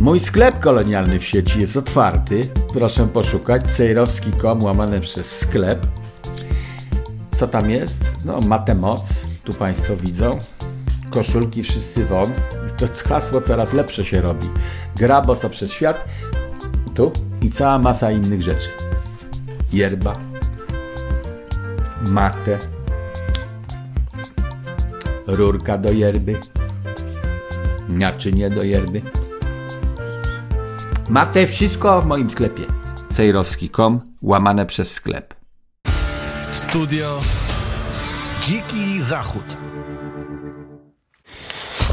Mój sklep kolonialny w sieci jest otwarty. Proszę poszukać cejrowski.com łamane przez sklep. Co tam jest? No, matę moc. Tu Państwo widzą. Koszulki wszyscy won. To hasło coraz lepsze się robi. Gra boso przed świat. Tu i cała masa innych rzeczy. Yerba. Matę. Rurka do yerby. Naczynie do yerby. Matę wszystko w moim sklepie. Cejrowski.com łamane przez sklep. Studio Dziki Zachód.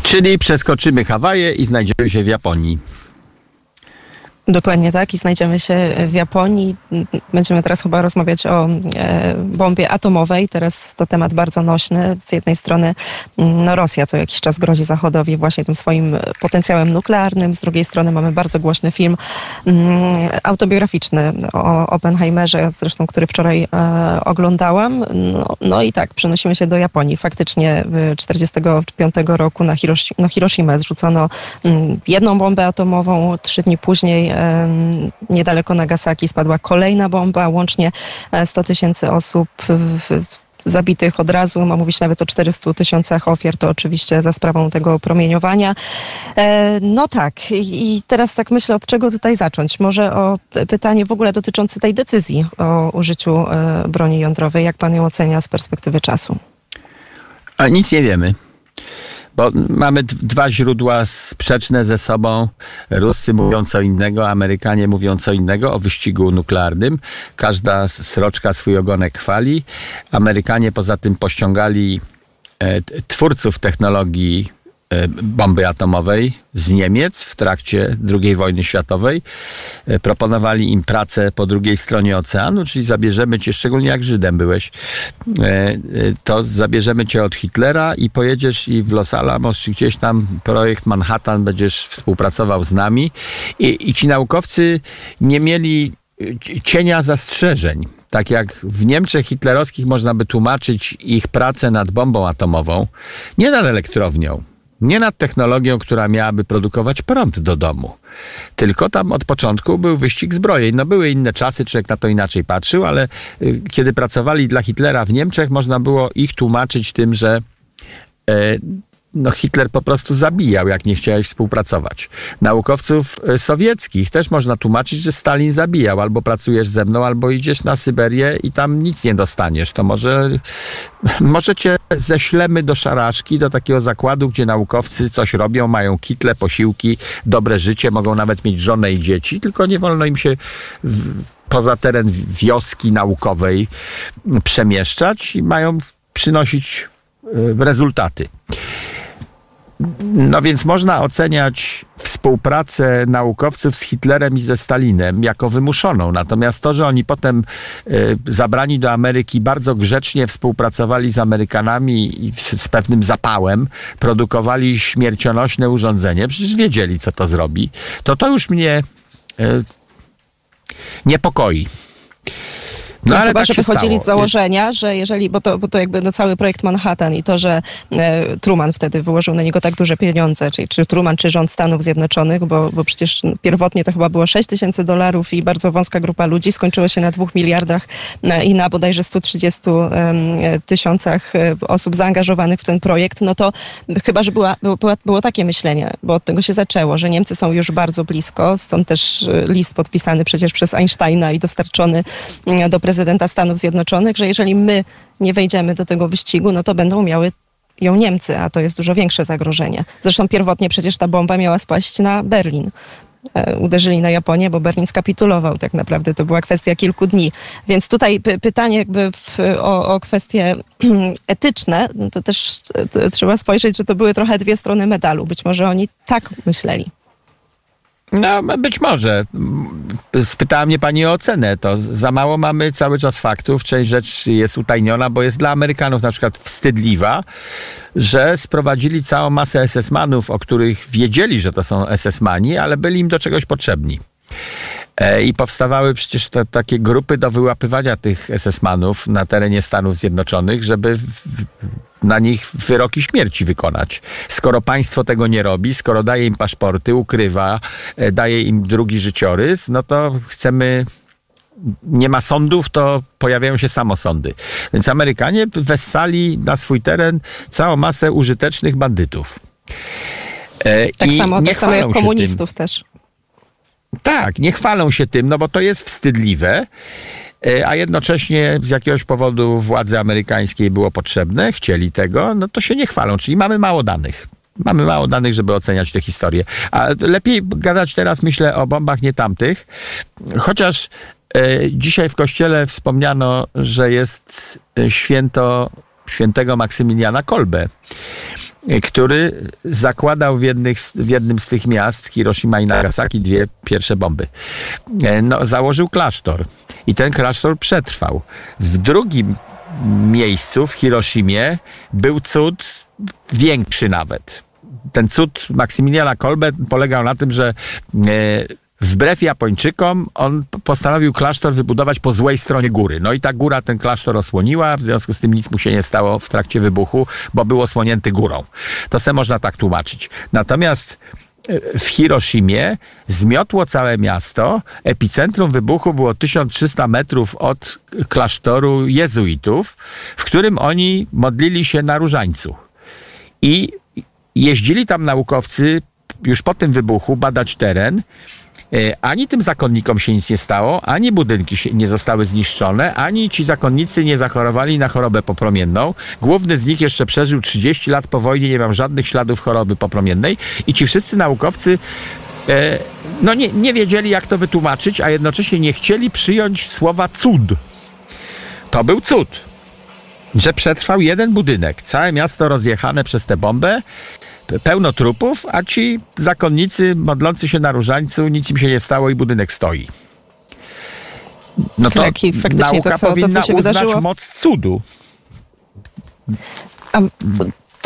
Czyli przeskoczymy Hawaje i znajdziemy się w Japonii. Dokładnie tak i znajdziemy się w Japonii. Będziemy teraz chyba rozmawiać o e, bombie atomowej. Teraz to temat bardzo nośny. Z jednej strony mm, no, Rosja co jakiś czas grozi Zachodowi właśnie tym swoim potencjałem nuklearnym. Z drugiej strony mamy bardzo głośny film mm, autobiograficzny o Oppenheimerze, zresztą który wczoraj e, oglądałam. No, no, i tak, przenosimy się do Japonii. Faktycznie 1945 roku na, Hiroshi, na zrzucono mm, jedną bombę atomową. Trzy dni później niedaleko Nagasaki spadła kolejna bomba, łącznie 100 e, tysięcy osób zabitych od razu. Ma mówić nawet o 400 tysiącach ofiar, to oczywiście za sprawą tego promieniowania. E, no tak, i teraz tak myślę, od czego tutaj zacząć? Może o pytanie w ogóle dotyczące tej decyzji o użyciu e, broni jądrowej. Jak pan ją ocenia z perspektywy czasu? A nic nie wiemy. Bo mamy dwa źródła sprzeczne ze sobą. Ruscy mówią co innego, Amerykanie mówią co innego o wyścigu nuklearnym. Każda sroczka swój ogonek chwali. Amerykanie poza tym pościągali e, twórców technologii bomby atomowej z Niemiec w trakcie II wojny światowej. E, proponowali im pracę po drugiej stronie oceanu, czyli zabierzemy cię, szczególnie jak Żydem byłeś, e, to zabierzemy cię od Hitlera i pojedziesz i w Los Alamos, czy gdzieś tam projekt Manhattan będziesz współpracował z nami. I, i ci naukowcy nie mieli cienia zastrzeżeń. Tak jak w Niemczech hitlerowskich można by tłumaczyć ich pracę nad bombą atomową, nie nad elektrownią, nie nad technologią, która miałaby produkować prąd do domu. Tylko tam od początku był wyścig zbrojeń. No były inne czasy, człowiek na to inaczej patrzył, ale y, kiedy pracowali dla Hitlera w Niemczech, można było ich tłumaczyć tym, że e, no Hitler po prostu zabijał, jak nie chciałeś współpracować. Naukowców e, sowieckich też można tłumaczyć, że Stalin zabijał. Albo pracujesz ze mną, albo idziesz na Syberię i tam nic nie dostaniesz. To może, może cię ześlemy do szaraszki, do takiego zakładu, gdzie naukowcy coś robią, mają kitle, posiłki, dobre życie, mogą nawet mieć żonę i dzieci, tylko nie wolno im się w, poza teren wioski naukowej przemieszczać i mają przynosić e, rezultaty. No więc można oceniać współpracę naukowców z Hitlerem i ze Stalinem jako wymuszoną. Natomiast to, że oni potem y, zabrani do Ameryki bardzo grzecznie współpracowali z Amerykanami i z pewnym zapałem produkowali śmiercionośne urządzenie, przecież wiedzieli, co to zrobi, to to już mnie y, niepokoi. No, no ale chyba, tak że wychodzili z założenia, że jeżeli, bo to, bo to jakby no, cały projekt Manhattan i to, że e, Truman wtedy wyłożył na niego tak duże pieniądze, czyli czy Truman, czy rząd Stanów Zjednoczonych, bo, bo przecież pierwotnie to chyba było 6 tysięcy dolarów i bardzo wąska grupa ludzi, skończyło się na 2 miliardach e, i na bodajże 130 e, tysiącach osób zaangażowanych w ten projekt, no to chyba, że była, była, było takie myślenie, bo od tego się zaczęło, że Niemcy są już bardzo blisko, stąd też e, list podpisany przecież przez Einsteina i dostarczony mm, do prezydenta prezydenta Stanów Zjednoczonych, że jeżeli my nie wejdziemy do tego wyścigu, no to będą miały ją Niemcy, a to jest dużo większe zagrożenie. Zresztą pierwotnie przecież ta bomba miała spaść na Berlin. E, uderzyli na Japonię, bo Berlin skapitulował tak naprawdę. To była kwestia kilku dni. Więc tutaj pytanie jakby w, o, o kwestie etyczne, no to też to trzeba spojrzeć, że to były trochę dwie strony medalu. Być może oni tak myśleli. No, być może. Spytała mnie pani o ocenę. To za mało mamy cały czas faktów. Część rzeczy jest utajniona, bo jest dla Amerykanów na przykład wstydliwa, że sprowadzili całą masę SS-manów, o których wiedzieli, że to są SS-mani, ale byli im do czegoś potrzebni. E, I powstawały przecież te, takie grupy do wyłapywania tych SS-manów na terenie Stanów Zjednoczonych, żeby w, na nich wyroki śmierci wykonać. Skoro państwo tego nie robi, skoro daje im paszporty, ukrywa, e, daje im drugi życiorys, no to chcemy nie ma sądów, to pojawiają się samosądy. Więc Amerykanie wessali na swój teren całą masę użytecznych bandytów. E, tak I samo, tak samo jak komunistów tym. też. Tak, nie chwalą się tym, no bo to jest wstydliwe, e, a jednocześnie z jakiegoś powodu władze amerykańskiej było potrzebne, chcieli tego, no to się nie chwalą, czyli mamy mało danych. Mamy mało danych, żeby oceniać tę historię. A lepiej gadać teraz, myślę, o bombach nie tamtych, chociaż e, dzisiaj w kościele wspomniano, że jest święto świętego Maksymiliana Kolbe który zakładał w, jednych, w jednym z tych miast, Hiroshima i Nagasaki, dwie pierwsze bomby. E, no, założył klasztor i ten klasztor przetrwał. W drugim miejscu, w Hiroshimie, był cud większy nawet. Ten cud Maksymiliana Kolbe polegał na tym, że e, Wbrew Japończykom, on postanowił klasztor wybudować po złej stronie góry. No i ta góra ten klasztor osłoniła, w związku z tym nic mu się nie stało w trakcie wybuchu, bo był osłonięty górą. To se można tak tłumaczyć. Natomiast e, w Hiroshimie zmiotło całe miasto. Epicentrum wybuchu było 1300 metrów od klasztoru jezuitów, w którym oni modlili się na różańcu. I jeździli tam naukowcy już po tym wybuchu badać teren ani tym zakonnikom się nic nie stało, ani budynki nie zostały zniszczone, ani ci zakonnicy nie zachorowali na chorobę popromienną. Główny z nich jeszcze przeżył 30 lat po wojnie, nie mam żadnych śladów choroby popromiennej i ci wszyscy naukowcy e, no nie, nie wiedzieli jak to wytłumaczyć, a jednocześnie nie chcieli przyjąć słowa cud. To był cud, że przetrwał jeden budynek, całe miasto rozjechane przez tę bombę pełno trupów, a ci zakonnicy modlący się na różańcu, nic im się nie stało i budynek stoi. No to tak, nauka to, co, powinna to, uznać wydarzyło... moc cudu. A,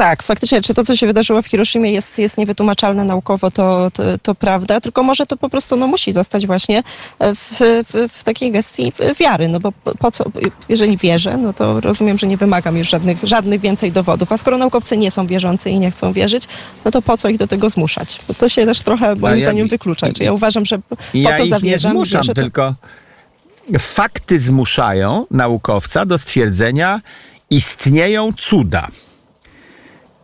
tak, faktycznie, czy to, co się wydarzyło w Hiroshimie jest, jest niewytłumaczalne naukowo, to, to, to prawda, tylko może to po prostu no, musi zostać właśnie w, w, w takiej gestii wiary, no bo po co, jeżeli wierzę, no to rozumiem, że nie wymagam już żadnych, żadnych więcej dowodów, a skoro naukowcy nie są wierzący i nie chcą wierzyć, no to po co ich do tego zmuszać? Bo to się też trochę moim ja, zdaniem wyklucza. Czy ja uważam, że po ja to zawierzam. nie zmuszam, tylko fakty zmuszają naukowca do stwierdzenia, istnieją cuda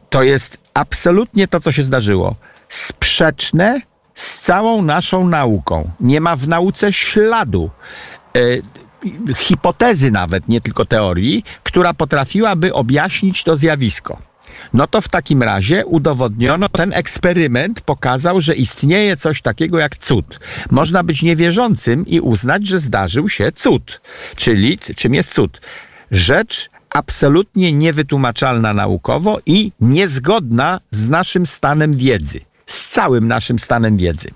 to jest absolutnie to, co się zdarzyło. Sprzeczne z całą naszą nauką. Nie ma w nauce śladu. E, hipotezy nawet, nie tylko teorii, która potrafiłaby objaśnić to zjawisko. No to w takim razie udowodniono, ten eksperyment pokazał, że istnieje coś takiego jak cud. Można być niewierzącym i uznać, że zdarzył się cud. Czyli czym jest cud? Rzecz absolutnie niewytłumaczalna naukowo i niezgodna z naszym stanem wiedzy, z całym naszym stanem wiedzy.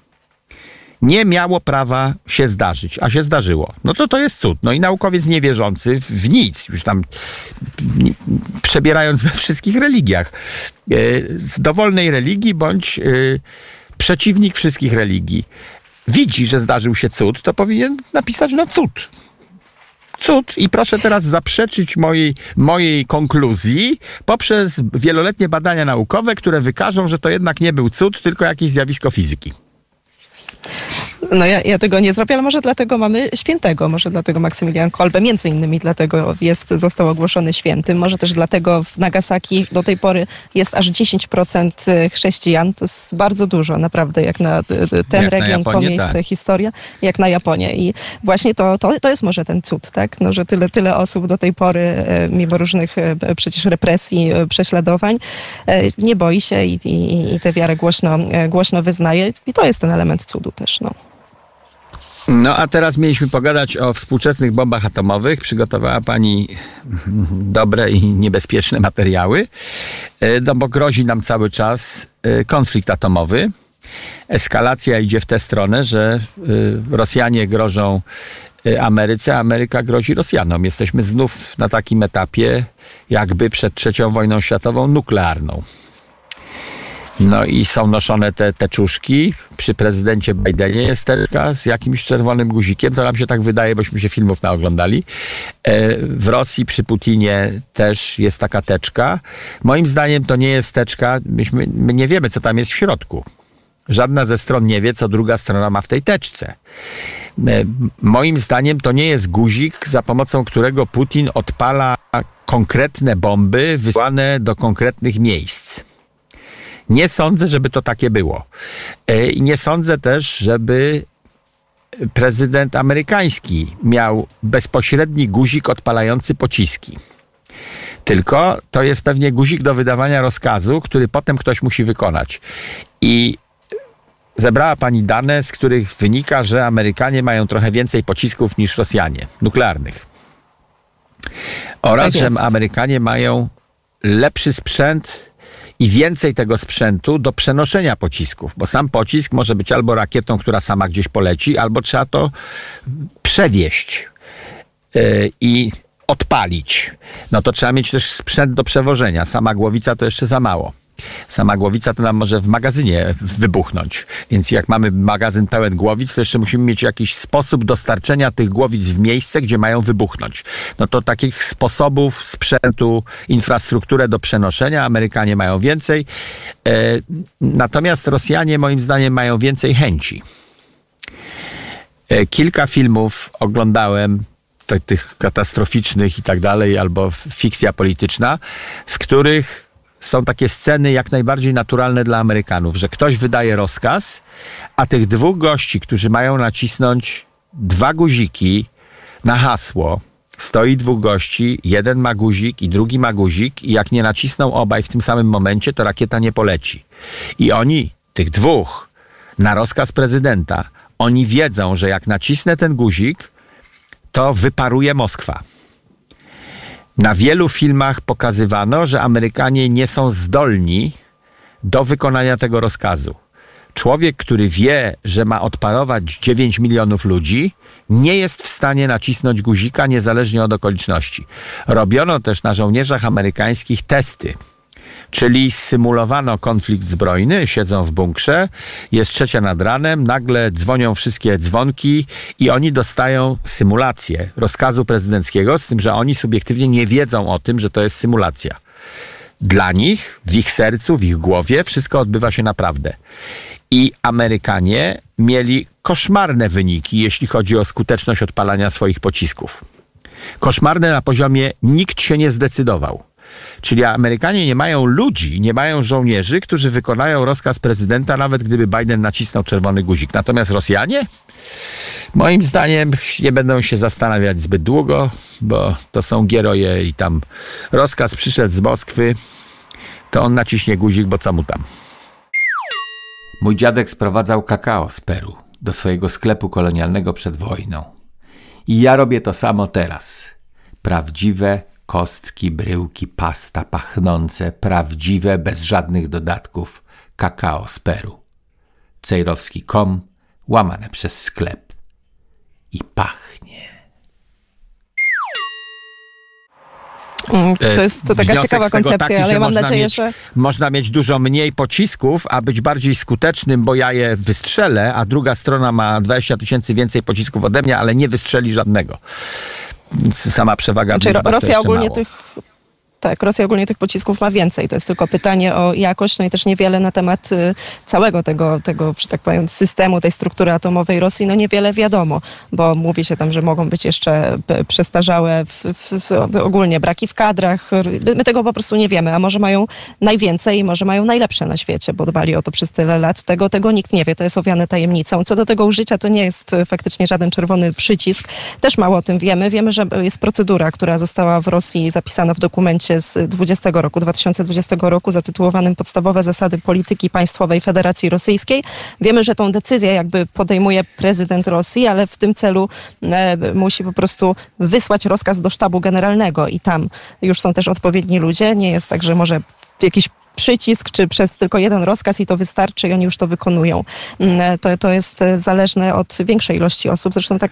Nie miało prawa się zdarzyć, a się zdarzyło. No to to jest cud. No i naukowiec niewierzący w nic, już tam przebierając we wszystkich religiach, e, z dowolnej religii bądź e, przeciwnik wszystkich religii, widzi, że zdarzył się cud, to powinien napisać no cud cud i proszę teraz zaprzeczyć mojej, mojej konkluzji poprzez wieloletnie badania naukowe, które wykażą, że to jednak nie był cud, tylko jakieś zjawisko fizyki. No ja, ja, tego nie zrobię, ale może dlatego mamy świętego, może dlatego Maksymilian Kolbe, między innymi dlatego jest, został ogłoszony świętym, może też dlatego w Nagasaki do tej pory jest aż 10% chrześcijan, to jest bardzo dużo naprawdę, jak na ten jak region, na Japonię, to miejsce, tak. historia, jak na Japonię i właśnie to, to, to jest może ten cud, tak, no, że tyle, tyle osób do tej pory, e, mimo różnych e, przecież represji, e, prześladowań, nie boi się i, i, i tę wiarę głośno, głośno wyznaje i to jest ten element cudu też, no. No a teraz mieliśmy pogadać o współczesnych bombach atomowych. Przygotowała Pani dobre i niebezpieczne materiały, e, no bo grozi nam cały czas e, konflikt atomowy. Eskalacja idzie w tę stronę, że e, Rosjanie grożą Ameryce, Ameryka grozi Rosjanom. Jesteśmy znów na takim etapie, jakby przed trzecią wojną światową nuklearną. No i są noszone te teczuszki. Przy prezydencie Bidenie jest teczka z jakimś czerwonym guzikiem. To nam się tak wydaje, bośmy się filmów naoglądali. E, w Rosji przy Putinie też jest taka teczka. Moim zdaniem to nie jest teczka. Myśmy, my nie wiemy, co tam jest w środku. Żadna ze stron nie wie, co druga strona ma w tej teczce. E, moim zdaniem to nie jest guzik, za pomocą którego Putin odpala konkretne bomby wysłane do konkretnych miejsc. Nie sądzę, żeby to takie było. E, I nie sądzę też, żeby prezydent amerykański miał bezpośredni guzik odpalający pociski. Tylko to jest pewnie guzik do wydawania rozkazu, który potem ktoś musi wykonać. I zebrała pani dane, z których wynika, że Amerykanie mają trochę więcej pocisków niż Rosjanie, nuklearnych. Oraz, tak że Amerykanie mają lepszy sprzęt i więcej tego sprzętu do przenoszenia pocisków, bo sam pocisk może być albo rakietą, która sama gdzieś poleci, albo trzeba to przewieźć yy, i odpalić. No to trzeba mieć też sprzęt do przewożenia. Sama głowica to jeszcze za mało. Sama głowica to nam może w magazynie wybuchnąć. Więc jak mamy magazyn pełen głowic, to jeszcze musimy mieć jakiś sposób dostarczenia tych głowic w miejsce, gdzie mają wybuchnąć. No to takich sposobów sprzętu, infrastrukturę do przenoszenia Amerykanie mają więcej. E, natomiast Rosjanie moim zdaniem mają więcej chęci. E, kilka filmów oglądałem tych katastroficznych i tak dalej, albo fikcja polityczna, w których są takie sceny jak najbardziej naturalne dla Amerykanów, że ktoś wydaje rozkaz, a tych dwóch gości, którzy mają nacisnąć dwa guziki na hasło, stoi dwóch gości, jeden ma guzik i drugi ma guzik i jak nie nacisną obaj w tym samym momencie, to rakieta nie poleci. I oni, tych dwóch, na rozkaz prezydenta, oni wiedzą, że jak nacisnę ten guzik, to wyparuje Moskwa. Na wielu filmach pokazywano, że Amerykanie nie są zdolni do wykonania tego rozkazu. Człowiek, który wie, że ma odparować 9 milionów ludzi, nie jest w stanie nacisnąć guzika niezależnie od okoliczności. Robiono też na żołnierzach amerykańskich testy Czyli symulowano konflikt zbrojny, siedzą w bunkrze, jest trzecia nad ranem, nagle dzwonią wszystkie dzwonki i oni dostają symulację rozkazu prezydenckiego, z tym, że oni subiektywnie nie wiedzą o tym, że to jest symulacja. Dla nich, w ich sercu, w ich głowie, wszystko odbywa się naprawdę. I Amerykanie mieli koszmarne wyniki, jeśli chodzi o skuteczność odpalania swoich pocisków. Koszmarne na poziomie nikt się nie zdecydował. Czyli Amerykanie nie mają ludzi, nie mają żołnierzy, którzy wykonają rozkaz prezydenta, nawet gdyby Biden nacisnął czerwony guzik. Natomiast Rosjanie, moim zdaniem, nie będą się zastanawiać zbyt długo, bo to są gieroje i tam rozkaz przyszedł z Moskwy, to on naciśnie guzik, bo co mu tam. Mój dziadek sprowadzał kakao z Peru do swojego sklepu kolonialnego przed wojną. I ja robię to samo teraz. Prawdziwe, kostki, bryłki, pasta pachnące, prawdziwe, bez żadnych dodatków, kakao z Peru. Cejrowski.com, łamane przez sklep. I pachnie. Mm, to e, jest to taka ciekawa koncepcja, taki, ale ja mam nadzieję, mieć, że. Można mieć dużo mniej pocisków, a być bardziej skutecznym, bo ja je wystrzelę, a druga strona ma 20 tysięcy więcej pocisków ode mnie, ale nie wystrzeli żadnego sama przewaga znaczy, Rosja ogólnie mało. tych tak, Rosja ogólnie tych pocisków ma więcej. To jest tylko pytanie o jakość, no i też niewiele na temat y, całego tego, tego, że tak powiem, systemu, tej struktury atomowej Rosji, no niewiele wiadomo, bo mówi się tam, że mogą być jeszcze przestarzałe w, w, w, ogólnie braki w kadrach. My tego po prostu nie wiemy, a może mają najwięcej i może mają najlepsze na świecie, bo dbali o to przez tyle lat. Tego, tego nikt nie wie, to jest owiane tajemnicą. Co do tego użycia, to nie jest faktycznie żaden czerwony przycisk. Też mało o tym wiemy. Wiemy, że jest procedura, która została w Rosji zapisana w dokumencie z 20 roku, 2020 roku zatytułowanym Podstawowe zasady polityki państwowej Federacji Rosyjskiej. Wiemy, że tą decyzję jakby podejmuje prezydent Rosji, ale w tym celu e, musi po prostu wysłać rozkaz do sztabu generalnego i tam już są też odpowiedni ludzie. Nie jest tak, że może jakiś przycisk, czy przez tylko jeden rozkaz i to wystarczy i oni już to wykonują. Mm, to, to jest zależne od większej ilości osób. Zresztą tak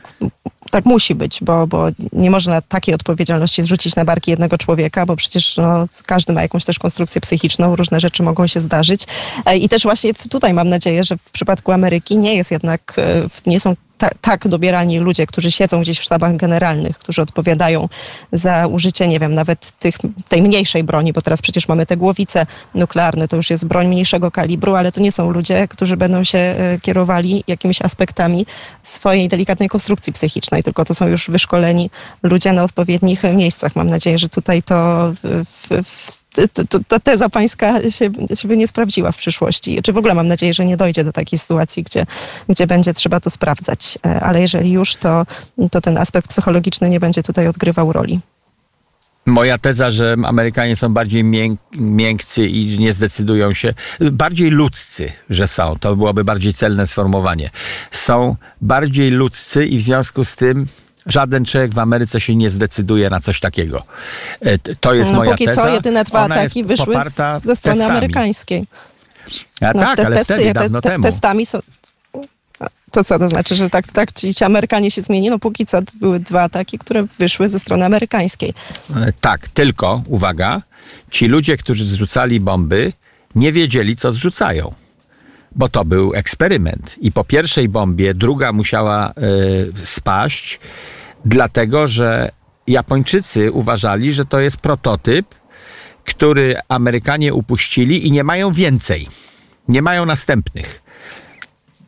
tak musi być, bo, bo nie można takiej odpowiedzialności zrzucić na barki jednego człowieka, bo przecież no, każdy ma jakąś też konstrukcję psychiczną, różne rzeczy mogą się zdarzyć. E, I też właśnie tutaj mam nadzieję, że w przypadku Ameryki nie jest jednak, e, nie są ta, tak dobierani ludzie, którzy siedzą gdzieś w sztabach generalnych, którzy odpowiadają za użycie, nie wiem, nawet tych, tej mniejszej broni, bo teraz przecież mamy te głowice nuklearne, to już jest broń mniejszego kalibru, ale to nie są ludzie, którzy będą się e, kierowali jakimiś aspektami swojej delikatnej konstrukcji psychicznej, tylko to są już wyszkoleni ludzie na odpowiednich miejscach. Mam nadzieję, że tutaj to w, w, ta teza pańska się, się by nie sprawdziła w przyszłości. Czy w ogóle mam nadzieję, że nie dojdzie do takiej sytuacji, gdzie, gdzie będzie trzeba to sprawdzać. E, ale jeżeli już, to, to ten aspekt psychologiczny nie będzie tutaj odgrywał roli. Moja teza, że Amerykanie są bardziej mięk, miękcy i nie zdecydują się, bardziej ludzcy, że są, to byłoby bardziej celne sformułowanie. Są bardziej ludzcy i w związku z tym Żaden człowiek w Ameryce się nie zdecyduje na coś takiego. E, to jest no, moja póki teza. co jedyne dwa Ona ataki wyszły z, ze strony testami. amerykańskiej. A no, tak, te, ale testy, wtedy, dawno te, te, temu. Testami są... To co to znaczy, że tak, tak ci, ci Amerykanie się zmieni? No póki co były dwa ataki, które wyszły ze strony amerykańskiej. E, tak, tylko, uwaga, ci ludzie, którzy zrzucali bomby, nie wiedzieli, co zrzucają bo to był eksperyment. I po pierwszej bombie druga musiała y, spaść, dlatego że Japończycy uważali, że to jest prototyp, który Amerykanie upuścili i nie mają więcej. Nie mają następnych.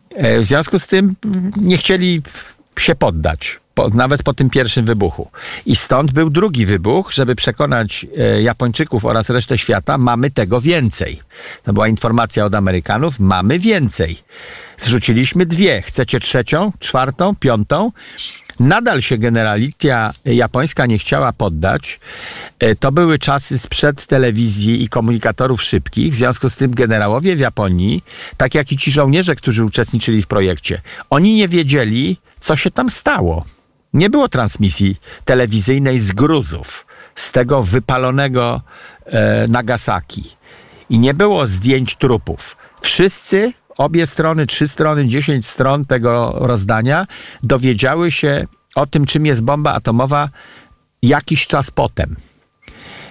E, w związku z tym nie chcieli się poddać po, nawet po tym pierwszym wybuchu. I stąd był drugi wybuch, żeby przekonać e, Japończyków oraz resztę świata, mamy tego więcej. To była informacja od Amerykanów, mamy więcej. Zrzuciliśmy dwie. Chcecie trzecią, czwartą, piątą? Nadal się generalitia japońska nie chciała poddać. E, to były czasy sprzed telewizji i komunikatorów szybkich. W związku z tym generałowie w Japonii, tak jak i ci żołnierze, którzy uczestniczyli w projekcie, oni nie wiedzieli, co się tam stało. Nie było transmisji telewizyjnej z gruzów, z tego wypalonego e, Nagasaki. I nie było zdjęć trupów. Wszyscy, obie strony, trzy strony, dziesięć stron tego rozdania, dowiedziały się o tym, czym jest bomba atomowa jakiś czas potem.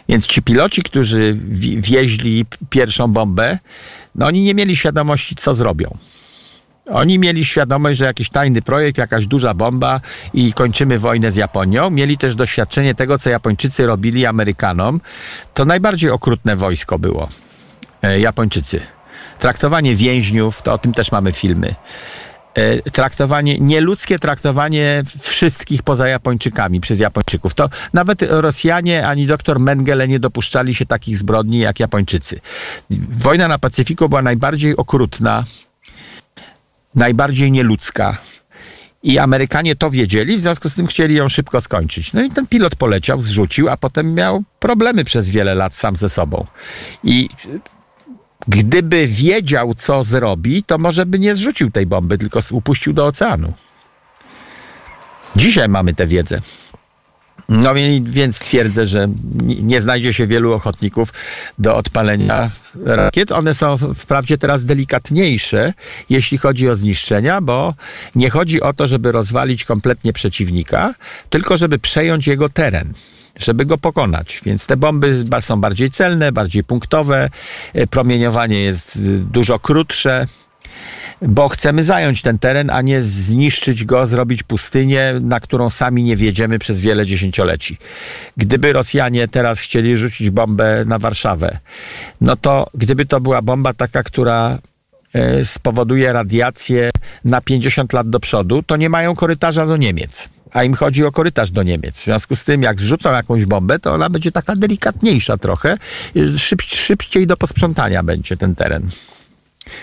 Więc ci piloci, którzy wieźli pierwszą bombę, no oni nie mieli świadomości, co zrobią. Oni mieli świadomość, że jakiś tajny projekt, jakaś duża bomba i kończymy wojnę z Japonią. Mieli też doświadczenie tego, co Japończycy robili Amerykanom. To najbardziej okrutne wojsko było. E, Japończycy. Traktowanie więźniów, to o tym też mamy filmy. E, traktowanie, nieludzkie traktowanie wszystkich poza Japończykami przez Japończyków. To nawet Rosjanie ani doktor Mengele nie dopuszczali się takich zbrodni jak Japończycy. Wojna na Pacyfiku była najbardziej okrutna najbardziej nieludzka. I Amerykanie to wiedzieli, w związku z tym chcieli ją szybko skończyć. No i ten pilot poleciał, zrzucił, a potem miał problemy przez wiele lat sam ze sobą. I gdyby wiedział, co zrobi, to może by nie zrzucił tej bomby, tylko upuścił do oceanu. Dzisiaj mamy tę wiedzę. No więc twierdzę, że nie znajdzie się wielu ochotników do odpalenia rakiet. One są wprawdzie teraz delikatniejsze, jeśli chodzi o zniszczenia, bo nie chodzi o to, żeby rozwalić kompletnie przeciwnika, tylko żeby przejąć jego teren żeby go pokonać. Więc te bomby są bardziej celne, bardziej punktowe, promieniowanie jest dużo krótsze, bo chcemy zająć ten teren, a nie zniszczyć go, zrobić pustynię, na którą sami nie wiedziemy przez wiele dziesięcioleci. Gdyby Rosjanie teraz chcieli rzucić bombę na Warszawę, no to gdyby to była bomba taka, która e, spowoduje radiację na 50 lat do przodu, to nie mają korytarza do Niemiec a im chodzi o korytarz do Niemiec. W związku z tym, jak zrzucą jakąś bombę, to ona będzie taka delikatniejsza trochę, szybciej do posprzątania będzie ten teren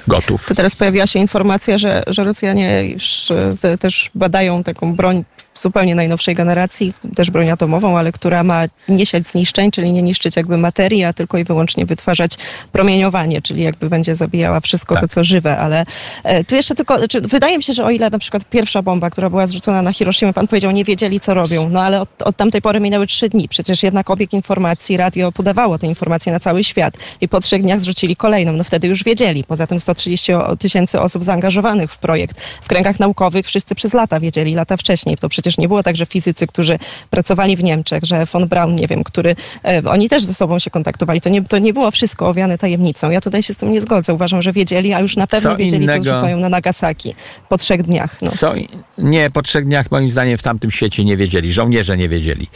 gotów. To teraz pojawiła się informacja, że, że Rosjanie już e, te, też badają taką broń zupełnie najnowszej generacji, też broń atomową, ale która ma nie siać zniszczeń, czyli nie niszczyć jakby materii, a tylko i wyłącznie wytwarzać promieniowanie, czyli jakby będzie zabijała wszystko tak. to, co żywe, ale e, tu jeszcze tylko, znaczy, wydaje mi się, że o ile na przykład pierwsza bomba, która była zrzucona na Hiroshima, pan powiedział, nie wiedzieli, co robią, no ale od, od tamtej pory minęły trzy dni, przecież jednak obieg informacji, radio podawało te informacje na cały świat i po trzech dniach zrzucili kolejną, no wtedy już wiedzieli, poza tym 130 tysięcy osób zaangażowanych w projekt, w kręgach naukowych wszyscy przez lata wiedzieli, lata wcześniej, to przecież nie było tak, że fizycy, którzy pracowali w Niemczech, że von Braun, nie wiem, który, e, oni też ze sobą się kontaktowali, to nie, to nie było wszystko owiane tajemnicą. Ja tutaj się z tym nie zgodzę. Uważam, że wiedzieli, a już na pewno co wiedzieli, innego... co zrzucają na Nagasaki po trzech dniach. No. Co... Nie, po trzech dniach moim zdaniem w tamtym świecie nie wiedzieli. Żołnierze nie wiedzieli.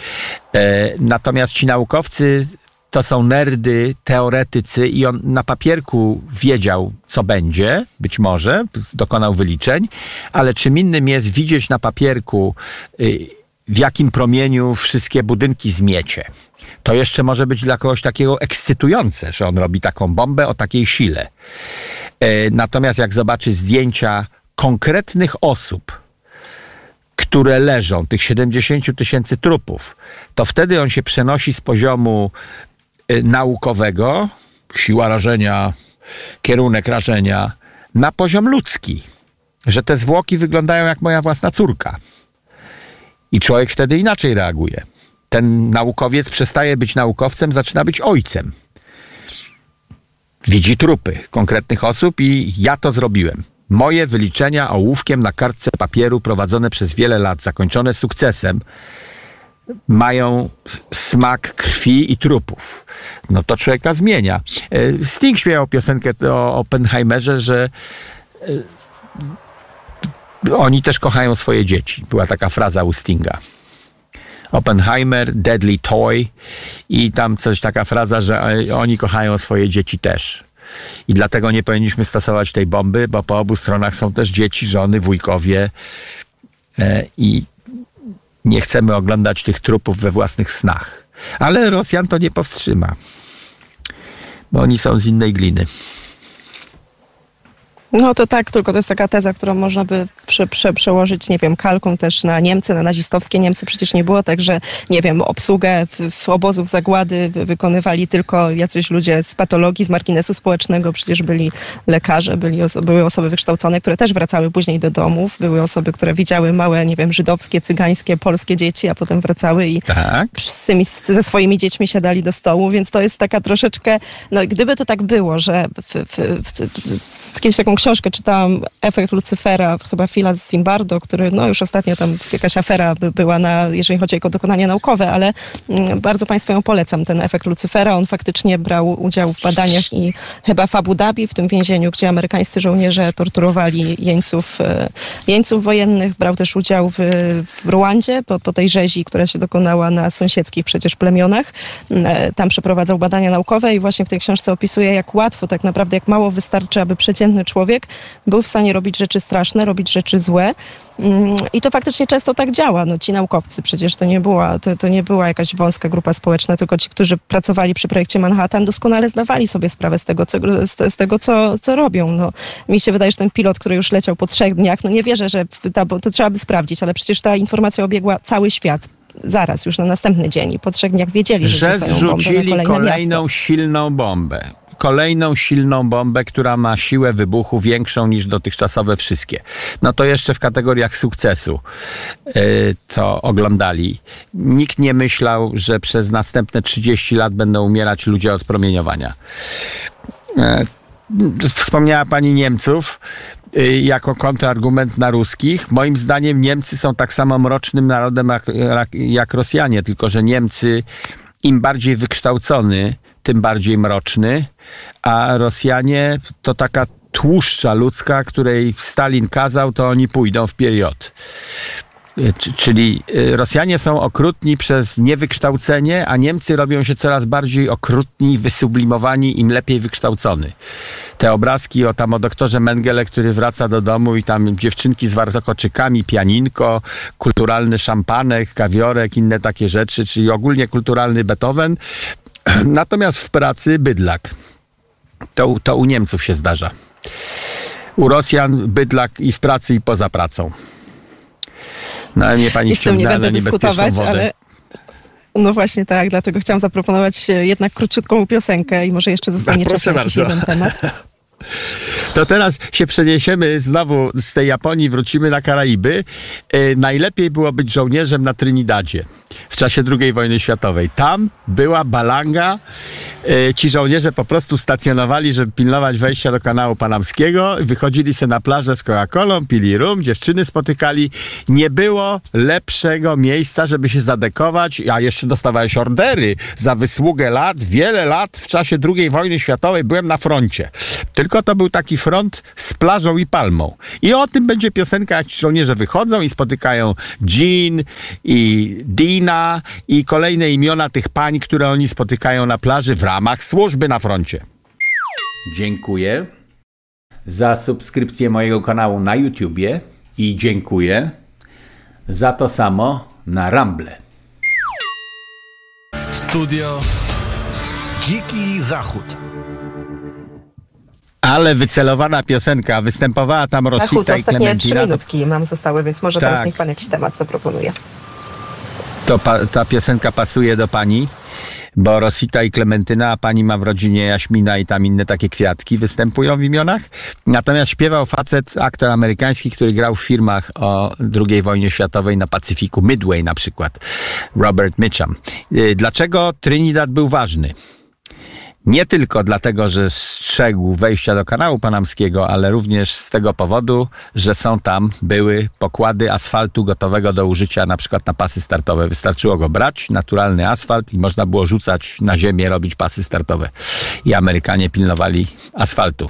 E, natomiast ci naukowcy to są nerdy, teoretycy i on na papierku wiedział, co będzie, być może, dokonał wyliczeń, ale czym innym jest widzieć na papierku, y, w jakim promieniu wszystkie budynki zmiecie. To jeszcze może być dla kogoś takiego ekscytujące, że on robi taką bombę o takiej sile. E, natomiast jak zobaczy zdjęcia konkretnych osób, które leżą, tych 70 tysięcy trupów, to wtedy on się przenosi z poziomu naukowego, siła rażenia, kierunek rażenia, na poziom ludzki. Że te zwłoki wyglądają jak moja własna córka. I człowiek wtedy inaczej reaguje. Ten naukowiec przestaje być naukowcem, zaczyna być ojcem. Widzi trupy konkretnych osób i ja to zrobiłem. Moje wyliczenia ołówkiem na kartce papieru prowadzone przez wiele lat, zakończone sukcesem, mają smak krwi i trupów. No to człowieka zmienia. E, Sting śpiewał piosenkę o Oppenheimerze, że e, oni też kochają swoje dzieci. Była taka fraza u Stinga. Oppenheimer, Deadly Toy i tam coś taka fraza, że oni kochają swoje dzieci też. I dlatego nie powinniśmy stosować tej bomby, bo po obu stronach są też dzieci, żony, wujkowie e, i nie chcemy oglądać tych trupów we własnych snach. Ale Rosjan to nie powstrzyma, bo oni są z innej gliny. No to tak, tylko to jest taka teza, którą można by prze, prze, przełożyć, nie wiem, kalką też na Niemcy, na nazistowskie Niemcy. Przecież nie było tak, że, nie wiem, obsługę w, w obozów zagłady wykonywali tylko jacyś ludzie z patologii, z marginesu społecznego. Przecież byli lekarze, byli oso były osoby wykształcone, które też wracały później do domów. Były osoby, które widziały małe, nie wiem, żydowskie, cygańskie, polskie dzieci, a potem wracały i tak. z tymi, ze swoimi dziećmi siadali do stołu, więc to jest taka troszeczkę, no gdyby to tak było, że w, w, w, kiedyś taką książkę czytałam, Efekt Lucyfera, chyba Fila z Zimbardo, który no już ostatnio tam jakaś afera by była, na, jeżeli chodzi o dokonania naukowe, ale mm, bardzo Państwu ją polecam, ten Efekt Lucyfera. On faktycznie brał udział w badaniach i chyba w Abu Dhabi, w tym więzieniu, gdzie amerykańscy żołnierze torturowali jeńców, e, jeńców wojennych. Brał też udział w, w Ruandzie, po, po tej rzezi, która się dokonała na sąsiedzkich przecież plemionach. E, tam przeprowadzał badania naukowe i właśnie w tej książce opisuje, jak łatwo, tak naprawdę, jak mało wystarczy, aby przeciętny człowiek człowiek był w stanie robić rzeczy straszne, robić rzeczy złe. Mm, I to faktycznie często tak działa. No, ci naukowcy przecież to nie, była, to, to nie była jakaś wąska grupa społeczna, tylko ci, którzy pracowali przy projekcie Manhattan, doskonale zdawali sobie sprawę z tego, co, z, z tego, co, co robią. No, mi się wydaje, że ten pilot, który już leciał po trzech dniach, no nie wierzę, że ta, bo to trzeba by sprawdzić, ale przecież ta informacja obiegła cały świat zaraz, już na następny dzień. Po trzech dniach wiedzieli, że, że zrzucili kolejną miasto. silną bombę kolejną silną bombę, która ma siłę wybuchu większą niż dotychczasowe wszystkie. No to jeszcze w kategoriach sukcesu yy, to oglądali. Nikt nie myślał, że przez następne 30 lat będą umierać ludzie od promieniowania. Yy, wspomniała pani Niemców y, jako kontrargument na ruskich. Moim zdaniem Niemcy są tak samo mrocznym narodem jak, jak Rosjanie, tylko że Niemcy im bardziej wykształcony, tym bardziej mroczny, a Rosjanie to taka tłuszcza ludzka, której Stalin kazał, to oni pójdą w period. Czyli y, Rosjanie są okrutni przez niewykształcenie, a Niemcy robią się coraz bardziej okrutni, wysublimowani, im lepiej wykształcony. Te obrazki o tam o doktorze Mengele, który wraca do domu i tam dziewczynki z wartokoczykami, pianinko, kulturalny szampanek, kawiorek, inne takie rzeczy, czyli ogólnie kulturalny Beethoven, Natomiast w pracy bydlak. To, to u Niemców się zdarza. U Rosjan bydlak i w pracy, i poza pracą. No ale nie pani ściągnęła na niebezpieczną wodę. Ale... No właśnie tak, dlatego chciałam zaproponować jednak króciutką piosenkę i może jeszcze zostanie czas na jakiś jeden temat. To teraz się przeniesiemy znowu z tej Japonii, wrócimy na Karaiby. E, najlepiej było być żołnierzem na Trinidadzie w czasie II wojny światowej. Tam była balanga. E, ci żołnierze po prostu stacjonowali, żeby pilnować wejścia do kanału panamskiego. Wychodzili sobie na plażę z Coca-Colą, pili rum, dziewczyny spotykali. Nie było lepszego miejsca, żeby się zadekować, a jeszcze dostawałeś ordery za wysługę lat, wiele lat w czasie II wojny światowej byłem na froncie. Tylko to był taki front z plażą i palmą. I o tym będzie piosenka, jak ci żołnierze wychodzą i spotykają Jean i Dina i kolejne imiona tych pań, które oni spotykają na plaży w ramach służby na froncie. Dziękuję za subskrypcję mojego kanału na YouTubie i dziękuję za to samo na Ramble. Studio Dziki Zachód. Ale wycelowana piosenka, występowała tam Rosita i Klementina. trzy minutki nam zostały, więc może tak. teraz niech pan jakiś temat zaproponuje. To ta piosenka pasuje do pani, bo Rosita i Klementyna, a pani ma w rodzinie Jaśmina i tam inne takie kwiatki występują w imionach. Natomiast śpiewał facet, aktor amerykański, który grał w filmach o II wojnie światowej na Pacyfiku, Midway na przykład, Robert Mitchum. Y, dlaczego Trinidad był ważny? Nie tylko dlatego, że strzegł wejścia do kanału panamskiego, ale również z tego powodu, że są tam, były pokłady asfaltu gotowego do użycia na przykład na pasy startowe. Wystarczyło go brać, naturalny asfalt i można było rzucać na ziemię, robić pasy startowe. I Amerykanie pilnowali asfaltu.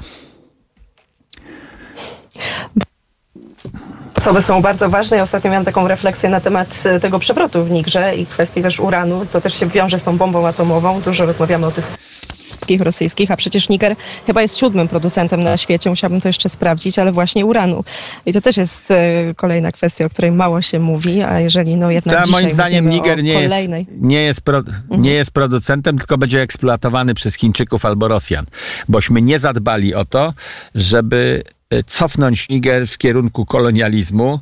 Osoby są bardzo ważne. Ja ostatnio miałam taką refleksję na temat e, tego przewrotu w Nigrze i kwestii też uranu. To też się wiąże z tą bombą atomową. Dużo rozmawiamy o tych rosyjskich, a przecież Niger chyba jest siódmym producentem na świecie, musiałabym to jeszcze sprawdzić, ale właśnie uranu. I to też jest e, kolejna kwestia, o której mało się mówi, a jeżeli no jednak Ta, moim zdaniem Niger nie jest, nie, jest pro, mhm. nie jest producentem, tylko będzie eksploatowany przez Chińczyków albo Rosjan, bośmy nie zadbali o to, żeby e, cofnąć Niger w kierunku kolonializmu,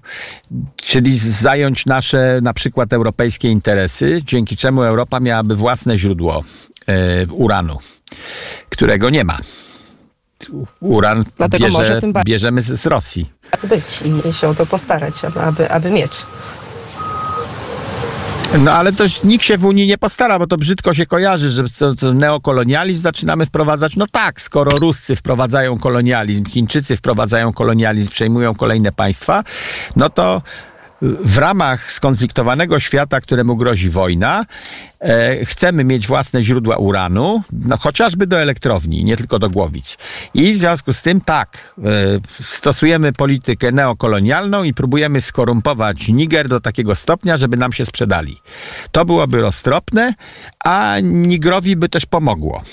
czyli zająć nasze na przykład europejskie interesy, dzięki czemu Europa miałaby własne źródło uranu którego nie ma. Uran bierze, bierzemy z, z Rosji. Być i się o to postarać, aby, aby mieć. No ale to nikt się w Unii nie postara, bo to brzydko się kojarzy, że to, to neokolonializm zaczynamy wprowadzać. No tak, skoro Ruscy wprowadzają kolonializm, Chińczycy wprowadzają kolonializm, przejmują kolejne państwa, no to w ramach skonfliktowanego świata, któremu grozi wojna, e, chcemy mieć własne źródła uranu, no chociażby do elektrowni, nie tylko do głowic. I w związku z tym tak, e, stosujemy politykę neokolonialną i próbujemy skorumpować Niger do takiego stopnia, żeby nam się sprzedali. To byłoby roztropne, a Nigrowi by też pomogło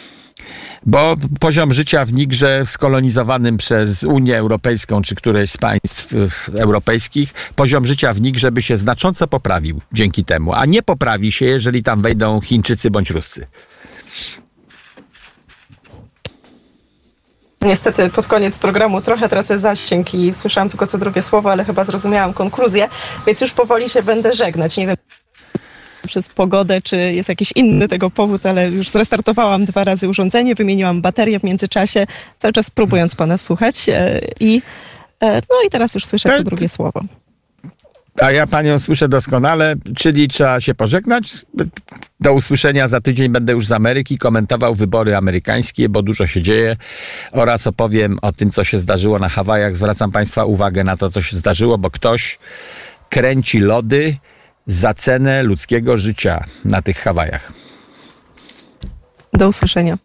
bo poziom życia w Nigrze skolonizowanym przez Unię Europejską czy któreś z państw e, europejskich, poziom życia w Nigrze by się znacząco poprawił dzięki temu, a nie poprawi się, jeżeli tam wejdą Chińczycy bądź Ruscy. Niestety pod koniec programu trochę tracę zasięg i słyszałam tylko co drugie słowo, ale chyba zrozumiałam konkluzję, więc już powoli się będę żegnać. Nie wiem przez pogodę, czy jest jakiś inny tego powód, ale już zrestartowałam dwa razy urządzenie, wymieniłam baterię w międzyczasie, cały czas próbując pana słuchać e, i e, no i teraz już słyszę co drugie słowo. A ja panią słyszę doskonale, czyli trzeba się pożegnać. Do usłyszenia za tydzień będę już z Ameryki komentował wybory amerykańskie, bo dużo się dzieje oraz opowiem o tym, co się zdarzyło na Hawajach. Zwracam Państwa uwagę na to, co się zdarzyło, bo ktoś kręci lody za cenę ludzkiego życia na tych Hawajach. Do usłyszenia.